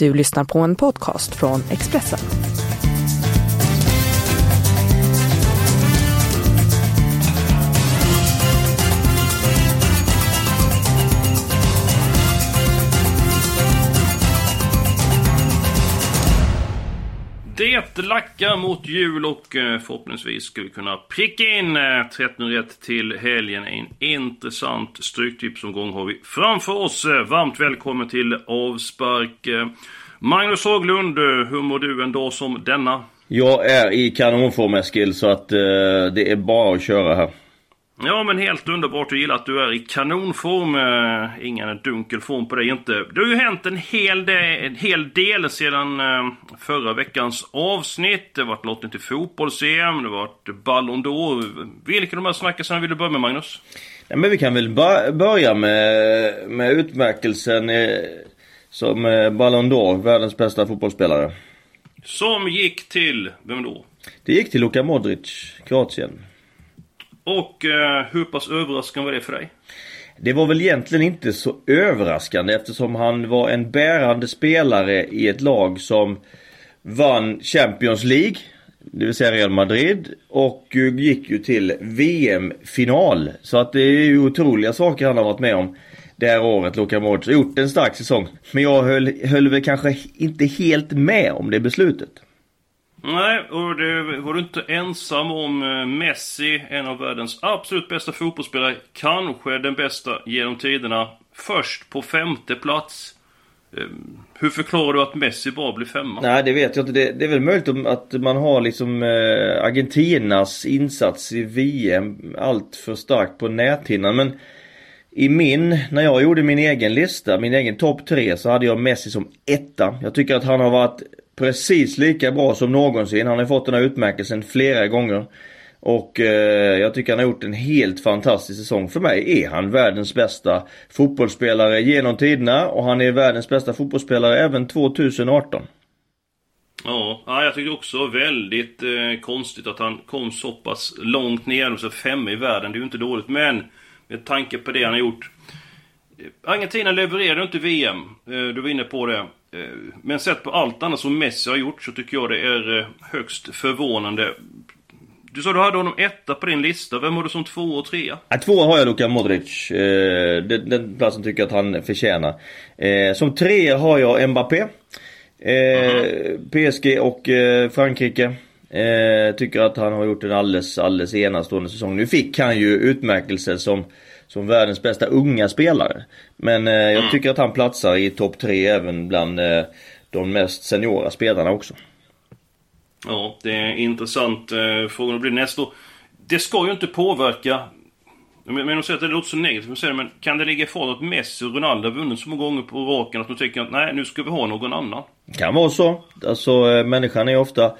Du lyssnar på en podcast från Expressen. Lackar mot jul och eh, förhoppningsvis ska vi kunna pricka in eh, 13 rätt till helgen. En intressant stryktipsomgång har vi framför oss. Eh, varmt välkommen till avspark. Magnus Haglund, hur mår du en dag som denna? Jag är i kanonform Eskil, så att det är bara att köra här. Ja men helt underbart. Jag gillar att du är i kanonform. Eh, ingen dunkel form på dig inte. Det har ju hänt en hel, del, en hel del sedan eh, förra veckans avsnitt. Det har varit lottning till fotbolls-EM, det har varit Ballon d'Or. Vilka av de här snackisarna vill du börja med Magnus? Ja, men vi kan väl börja med, med utmärkelsen eh, som Ballon d'Or, världens bästa fotbollsspelare. Som gick till, vem då? Det gick till Luka Modric, Kroatien. Och eh, hur pass överraskande var det för dig? Det var väl egentligen inte så överraskande eftersom han var en bärande spelare i ett lag som vann Champions League. Det vill säga Real Madrid. Och gick ju till VM-final. Så att det är ju otroliga saker han har varit med om. Det här året, Luka Modric. Gjort en stark säsong. Men jag höll, höll väl kanske inte helt med om det beslutet. Nej, och det var du inte ensam om. Eh, Messi, en av världens absolut bästa fotbollsspelare. Kanske den bästa genom tiderna. Först på femte plats. Ehm, hur förklarar du att Messi bara blir femma? Nej, det vet jag inte. Det, det är väl möjligt att man har liksom eh, Argentinas insats i VM allt för starkt på näthinnan. Men i min, när jag gjorde min egen lista, min egen topp tre, så hade jag Messi som etta. Jag tycker att han har varit precis lika bra som någonsin. Han har fått den här utmärkelsen flera gånger. Och eh, jag tycker han har gjort en helt fantastisk säsong. För mig är han världens bästa fotbollsspelare genom tiderna och han är världens bästa fotbollsspelare även 2018. Ja, jag tycker också väldigt eh, konstigt att han kom så pass långt ner, alltså, så femma i världen. Det är ju inte dåligt, men med tanke på det han har gjort. Eh, Argentina levererade inte VM, eh, du var inne på det. Eh, men sett på allt annat som Messi har gjort så tycker jag det är eh, högst förvånande. Du sa du hade honom etta på din lista. Vem har du som två och trea? Ja, två har jag Luka Modric. Eh, den, den platsen tycker jag att han förtjänar. som trea har jag Mbappé. Mm. PSG och Frankrike. tycker att han har gjort en alldeles, alldeles enastående säsong. Nu fick han ju utmärkelse som som världens bästa unga spelare. Men eh, jag mm. tycker att han platsar i topp tre även bland eh, de mest seniora spelarna också. Ja, det är intressant. Eh, frågan blir nästa år. Det ska ju inte påverka men de säger att det låter så negativt, men kan det ligga ifrån att Messi och Ronaldo har vunnit så många gånger på raken att de tycker att nej, nu ska vi ha någon annan? Kan vara så. Alltså eh, människan är ofta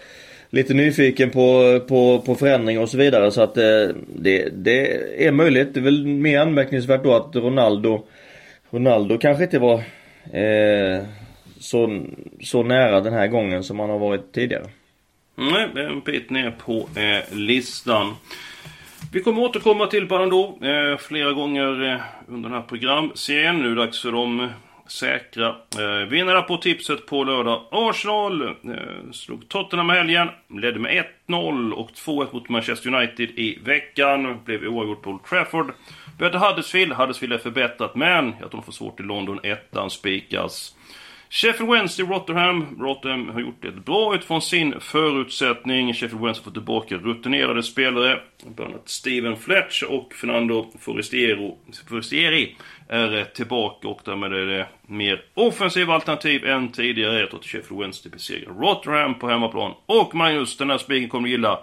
lite nyfiken på, på, på förändring och så vidare. Så att eh, det, det är möjligt. Det är väl mer anmärkningsvärt då att Ronaldo Ronaldo kanske inte var eh, så, så nära den här gången som han har varit tidigare. Nej, en bit ner på eh, listan. Vi kommer återkomma till Ballon d'Or eh, flera gånger eh, under den här programserien. Nu är det dags för de säkra eh, vinnare på tipset på lördag. Arsenal eh, slog Tottenham i helgen, ledde med 1-0 och 2-1 mot Manchester United i veckan. Blev oavgjort på Old Trafford. Mötte Huddersfield, Huddersfield är förbättrat men jag tror de får svårt i London. Ettan spikas. Sheffield Wednesday Rotherham. Rotherham har gjort det bra utifrån sin förutsättning. Sheffield Wednesday får tillbaka rutinerade spelare. Bland annat Steven Fletcher och Fernando Forestieri är tillbaka och därmed är det mer offensiva alternativ än tidigare. Jag tror att Sheffield Wednesday besegrar Rotherham på hemmaplan. Och Magnus, den här spiken kommer du gilla.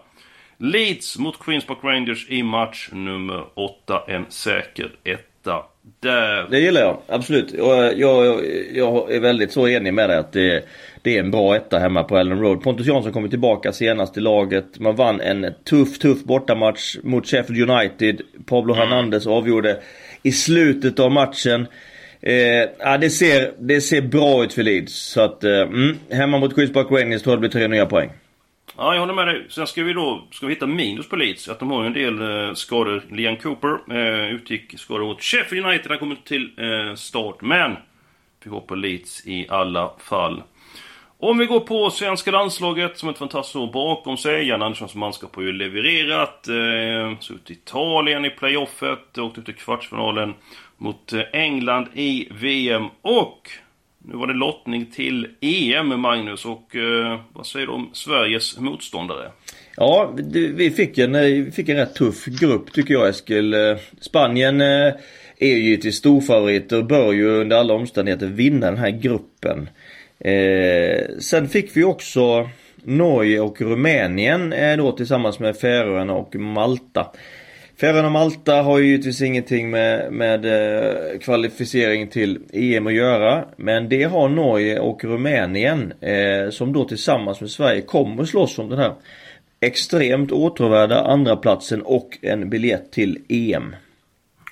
Leeds mot Queens Park Rangers i match nummer 8. En säker etta det... Det gillar jag, absolut. Eh, jag, jag, jag är väldigt så enig med dig att det, det är en bra etta hemma på Ellen Road. Pontus Jansson kommer tillbaka senast i laget. Man vann en tuff, tuff bortamatch mot Sheffield United. Pablo mm. Hernandez avgjorde i slutet av matchen. Eh, ja, det, ser, det ser bra ut för Leeds. Så att, eh, mm, hemma mot Queens Park Rangers tror jag det blir tre nya poäng. Ja, jag håller med dig. Sen ska vi då ska vi hitta minus på Leeds. Att de har ju en del eh, skador. Liam Cooper eh, utgick skador mot Sheffield United. Han kommer till eh, start. Men Vi går på Leeds i alla fall. Om vi går på svenska landslaget som ett fantastiskt år bakom sig. Jan Anderssons manskap har ju levererat. Eh, så ut Italien i playoffet. Åkte ut i kvartsfinalen mot eh, England i VM. Och nu var det lottning till EM, Magnus. Och eh, vad säger du om Sveriges motståndare? Ja, vi fick en, eh, vi fick en rätt tuff grupp tycker jag Eskil. Eh, Spanien eh, är ju givetvis storfavoriter och bör ju under alla omständigheter vinna den här gruppen. Eh, sen fick vi också Norge och Rumänien eh, då tillsammans med Färöarna och Malta. Färöarna och Malta har ju givetvis ingenting med, med eh, kvalificering till EM att göra. Men det har Norge och Rumänien eh, som då tillsammans med Sverige kommer slåss om den här extremt åtråvärda andra platsen och en biljett till EM.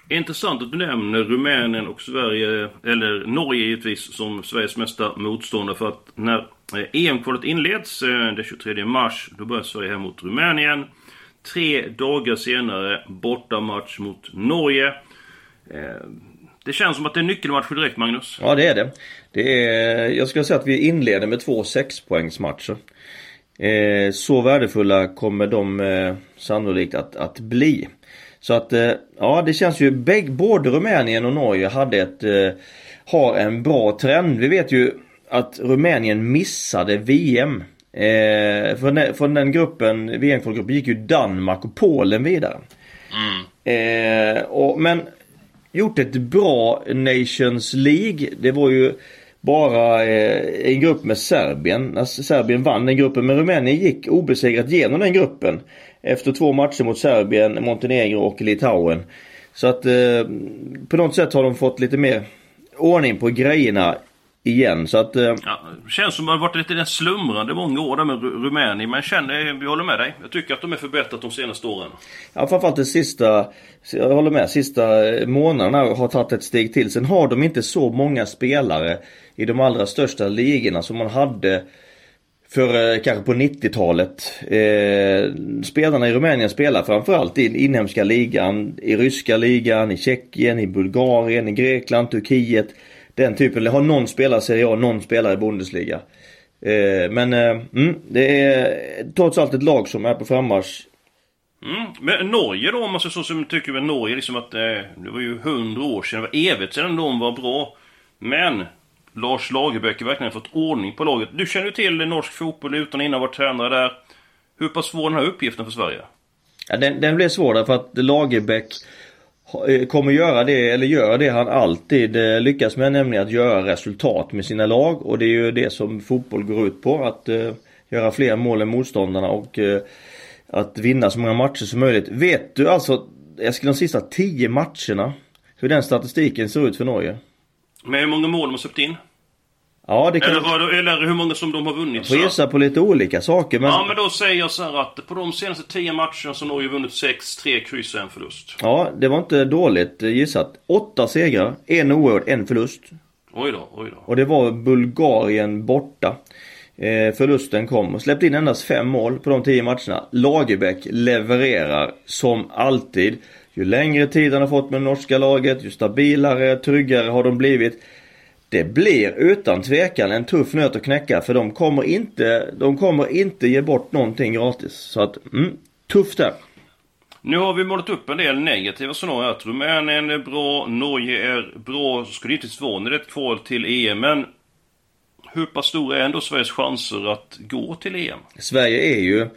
Intressant att du nämner Rumänien och Sverige, eller Norge givetvis, som Sveriges mesta motståndare. För att när eh, e EM-kvalet inleds eh, den 23 mars, då börjar Sverige här mot Rumänien. Tre dagar senare, bortamatch mot Norge. Eh, det känns som att det är nyckelmatcher direkt, Magnus. Ja, det är det. det är, jag skulle säga att vi inleder med två sexpoängsmatcher. Eh, så värdefulla kommer de eh, sannolikt att, att bli. Så att eh, ja det känns ju, bägge, både Rumänien och Norge hade ett, eh, har en bra trend. Vi vet ju att Rumänien missade VM. Eh, från, den, från den gruppen, VM-kvalgruppen gick ju Danmark och Polen vidare. Mm. Eh, och, men gjort ett bra Nations League. Det var ju bara eh, en grupp med Serbien. Alltså, Serbien vann den gruppen men Rumänien gick obesegrat genom den gruppen efter två matcher mot Serbien, Montenegro och Litauen. Så att eh, på något sätt har de fått lite mer ordning på grejerna igen. Så att... Eh... Ja, känns som att det har varit lite slumrande många år där med Rumänien. Men känner, vi håller med dig. Jag tycker att de är förbättrat de senaste åren. Ja, framförallt det sista, jag håller med, sista månaderna har tagit ett steg till. Sen har de inte så många spelare i de allra största ligorna som man hade för eh, kanske på 90-talet. Eh, spelarna i Rumänien spelar framförallt i inhemska ligan, i ryska ligan, i Tjeckien, i Bulgarien, i Grekland, Turkiet. Den typen, eller har någon spelat Serie A, någon spelar i Bundesliga. Eh, men eh, mm, det är trots allt ett lag som är på frammarsch. Mm. Men Norge då, om man så som tycker väl Norge liksom att eh, det var ju hundra år sedan, det var evigt sedan de var bra. Men Lars Lagerbäck har verkligen fått ordning på laget. Du känner ju till norsk fotboll utan innan varit tränare där. Hur pass svår den här uppgiften för Sverige? Ja, den, den blev svår därför att Lagerbäck Eh, kommer göra det, eller gör det han alltid eh, lyckas med, nämligen att göra resultat med sina lag. Och det är ju det som fotboll går ut på, att uh, göra fler mål än motståndarna och uh, att vinna så många matcher som möjligt. Vet du alltså, Eskil, de sista 10 matcherna, hur den statistiken ser ut för Norge? Med hur många mål de har släppt in? Ja, det kan eller, eller hur många som de har vunnit. Jag får gissa på lite olika saker. Men... Ja, men då säger jag så här att på de senaste 10 matcherna så har Norge vunnit 6, 3 kryss och en förlust. Ja, det var inte dåligt gissat. 8 segrar, en oerhörd, en förlust. Oj då, oj då. Och det var Bulgarien borta. Eh, förlusten kom och släppte in endast fem mål på de 10 matcherna. Lagerbäck levererar som alltid. Ju längre tid han har fått med det norska laget, ju stabilare, tryggare har de blivit. Det blir utan tvekan en tuff nöt att knäcka för de kommer inte, de kommer inte ge bort någonting gratis. Så att, mm, tufft där. Nu har vi målat upp en del negativa scenarier. Att Rumänien är bra, Norge är bra. Skulle inte när det ett kval till EM. Men hur pass stora är ändå Sveriges chanser att gå till EM? Sverige är ju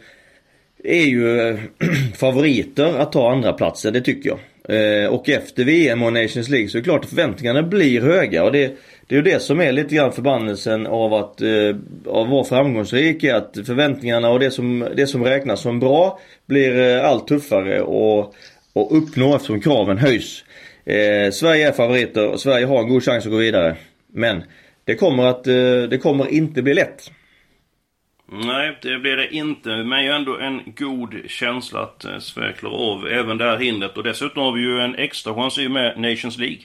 är ju favoriter att ta andra platser, det tycker jag. Eh, och efter VM och Nations League så är det klart att förväntningarna blir höga och det, det är ju det som är lite grann förbannelsen av att, eh, av vara framgångsrik, är att förväntningarna och det som, det som räknas som bra blir eh, allt tuffare och, och uppnå eftersom kraven höjs. Eh, Sverige är favoriter och Sverige har en god chans att gå vidare. Men det kommer att, eh, det kommer inte bli lätt. Nej, det blir det inte. Men ju ändå en god känsla att eh, Sverige klarar av även det här hindret. Och dessutom har vi ju en extra chans i och med Nations League.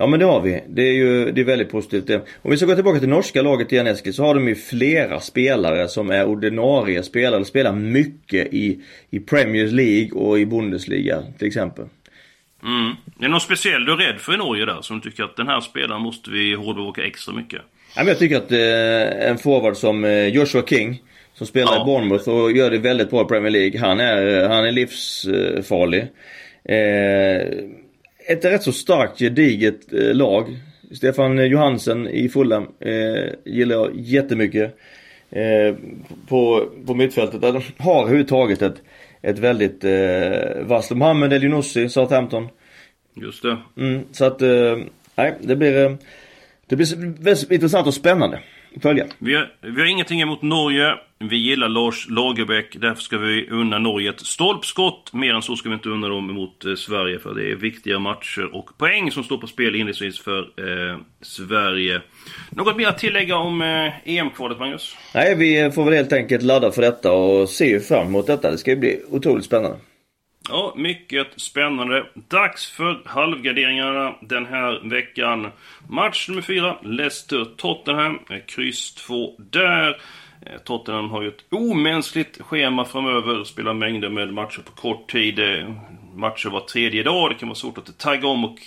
Ja men det har vi. Det är ju det är väldigt positivt det. Om vi ska gå tillbaka till norska laget igen Eskil så har de ju flera spelare som är ordinarie spelare. De spelar mycket i, i Premier League och i Bundesliga till exempel. Mm. Är det någon speciell du är rädd för i Norge där? Som tycker att den här spelaren måste vi hårdbevaka extra mycket? Ja, men jag tycker att eh, en forward som eh, Joshua King som spelar ja. i Bournemouth och gör det väldigt bra i Premier League. Han är, han är livsfarlig. Eh, ett rätt så starkt gediget eh, lag. Stefan Johansen i Fulham eh, gillar jag jättemycket. Eh, på, på mittfältet. De har överhuvudtaget ett, ett väldigt eh, vasst. Mohamed El Younousi, Southampton. Just det. Mm, så att, eh, nej det blir, eh, det blir väldigt intressant och spännande följa. Vi har, vi har ingenting emot Norge. Vi gillar Lars Lagerbäck. Därför ska vi unna Norge ett stolpskott. Mer än så ska vi inte unna dem mot eh, Sverige. För det är viktiga matcher och poäng som står på spel inledningsvis för eh, Sverige. Något mer att tillägga om eh, EM-kvalet, Magnus? Nej, vi får väl helt enkelt ladda för detta och se fram emot detta. Det ska ju bli otroligt spännande. Ja, mycket spännande. Dags för halvgarderingarna den här veckan. Match nummer 4, Leicester-Tottenham. Eh, kryss 2 där. Eh, Tottenham har ju ett omänskligt schema framöver. Spelar mängder med matcher på kort tid. Eh, Matcher var tredje dag. Det kan vara svårt att tagga om och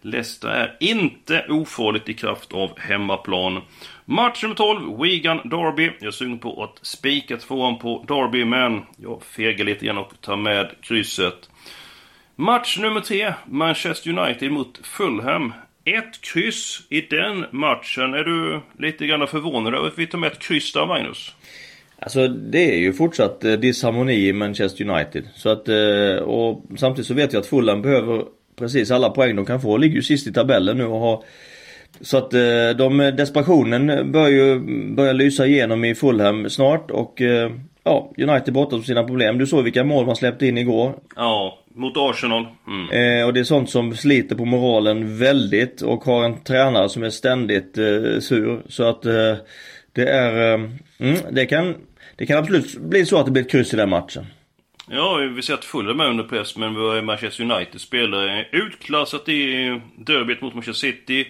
Leicester är inte ofarligt i kraft av hemmaplan. Match nummer 12, Wigan Derby. Jag är sugen på att spika tvåan på Derby, men jag fegar lite grann och tar med krysset. Match nummer 3, Manchester United mot Fulham. Ett kryss i den matchen. Är du lite grann förvånad över att vi tar med ett kryss där, Magnus? Alltså det är ju fortsatt eh, disharmoni i Manchester United. Så att, eh, och samtidigt så vet jag att Fulham behöver precis alla poäng de kan få. Ligger ju sist i tabellen nu och har så att eh, de, desperationen bör ju börja lysa igenom i Fulham snart och eh, ja, United borta på sina problem. Du såg vilka mål man släppte in igår. Ja, mot Arsenal. Mm. Eh, och det är sånt som sliter på moralen väldigt och har en tränare som är ständigt eh, sur. Så att eh, det är, eh, mm, det kan, det kan absolut bli så att det blir ett kryss i den matchen. Ja, vi ser att Fulham är under press, men vi har Manchester United spelare utklassat i derbyt mot Manchester City.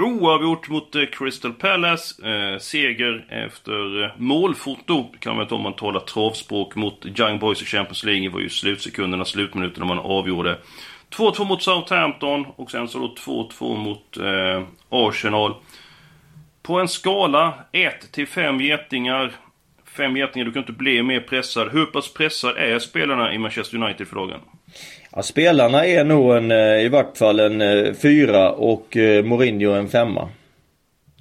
Oavgjort mot eh, Crystal Palace. Eh, seger efter eh, målfoto, kan man inte om man talar travspråk, mot Young Boys i Champions League. Det var ju slutsekunderna, slutminuterna man avgjorde. 2-2 mot Southampton och sen så då 2-2 mot eh, Arsenal. På en skala 1 till 5 getingar. 5 getingar, du kan inte bli mer pressad. Hur pass pressad är spelarna i Manchester United för dagen? Ja, spelarna är nog en, eh, i vart fall en eh, fyra och eh, Mourinho en femma.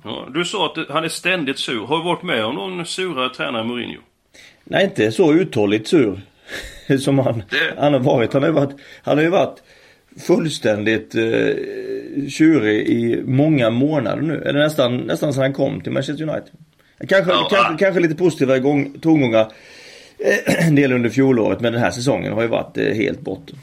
Ja, du sa att han är ständigt sur. Har du varit med om någon surare tränare än Mourinho? Nej, inte så uthålligt sur. som han, det... han har varit. Han har ju varit, han har ju varit fullständigt eh, tjurig i många månader nu. Eller nästan, nästan sedan han kom till Manchester United. Kanske, ja, kanske, ah. kanske lite positiva tongångar en del under fjolåret. Men den här säsongen har ju varit eh, helt botten.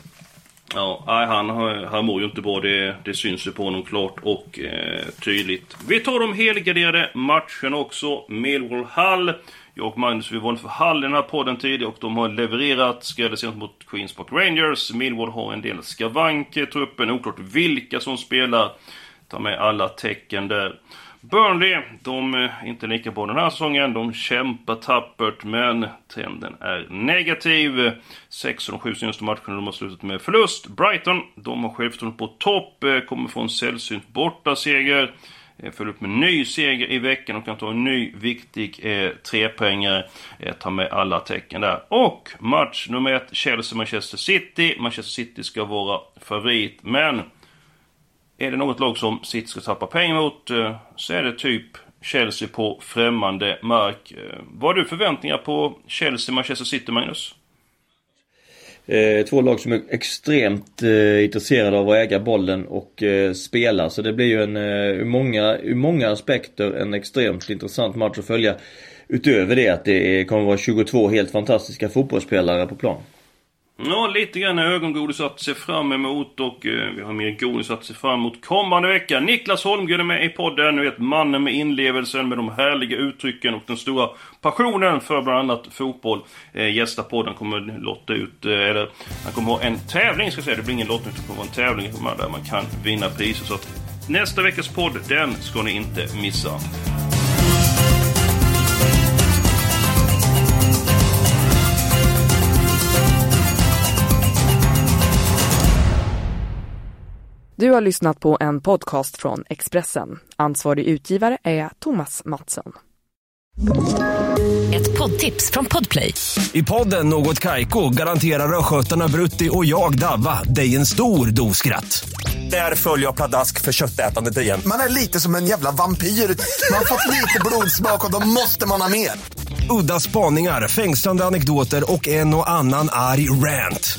Ja, han, han mår ju inte bra. Det, det syns ju på honom klart och eh, tydligt. Vi tar de helgarderade matcherna också. Millwall Hall. Jag och Magnus vi var för Hall i den här podden tidigare och de har levererat. Skräddarsynt mot Queens Park Rangers. Millwall har en del skavanker i truppen. Oklart vilka som spelar. Ta med alla tecken där. Burnley, de är inte lika bra den här säsongen. De kämpar tappert, men trenden är negativ. 6 av de sju senaste matcherna de har slutat med förlust. Brighton, de har självförtroende på topp, eh, kommer få en sällsynt bortaseger. Eh, följer upp med ny seger i veckan och kan ta en ny viktig eh, trepoängare. Eh, ta med alla tecken där. Och match nummer ett, Chelsea-Manchester City. Manchester City ska vara favorit, men är det något lag som City ska tappa pengar mot eh, så är det typ Chelsea på främmande mark. Eh, vad har du förväntningar på Chelsea-Manchester City, Magnus? Eh, två lag som är extremt eh, intresserade av att äga bollen och eh, spela. Så det blir ju en, eh, ur, många, ur många aspekter en extremt intressant match att följa. Utöver det att det kommer vara 22 helt fantastiska fotbollsspelare på plan. Ja, lite grann ögongodis att se fram emot och eh, vi har mer godis att se fram emot kommande vecka. Niklas Holmgren är med i podden. Ni vet mannen med inlevelsen, med de härliga uttrycken och den stora passionen för bland annat fotboll. Eh, gästa podden kommer lotta ut, eh, eller han kommer ha en tävling ska jag säga. Det blir ingen lottning, det kommer vara en tävling där man kan vinna priser. Så att nästa veckas podd, den ska ni inte missa. Du har lyssnat på en podcast från Expressen. Ansvarig utgivare är Thomas Mattsson. Ett poddtips från Podplay. I podden Något Kaiko garanterar östgötarna Brutti och jag, Davva, dig en stor dos skratt. Där följer jag pladask för köttätandet igen. Man är lite som en jävla vampyr. Man har fått lite blodsmak och då måste man ha mer. Udda spaningar, fängslande anekdoter och en och annan arg rant.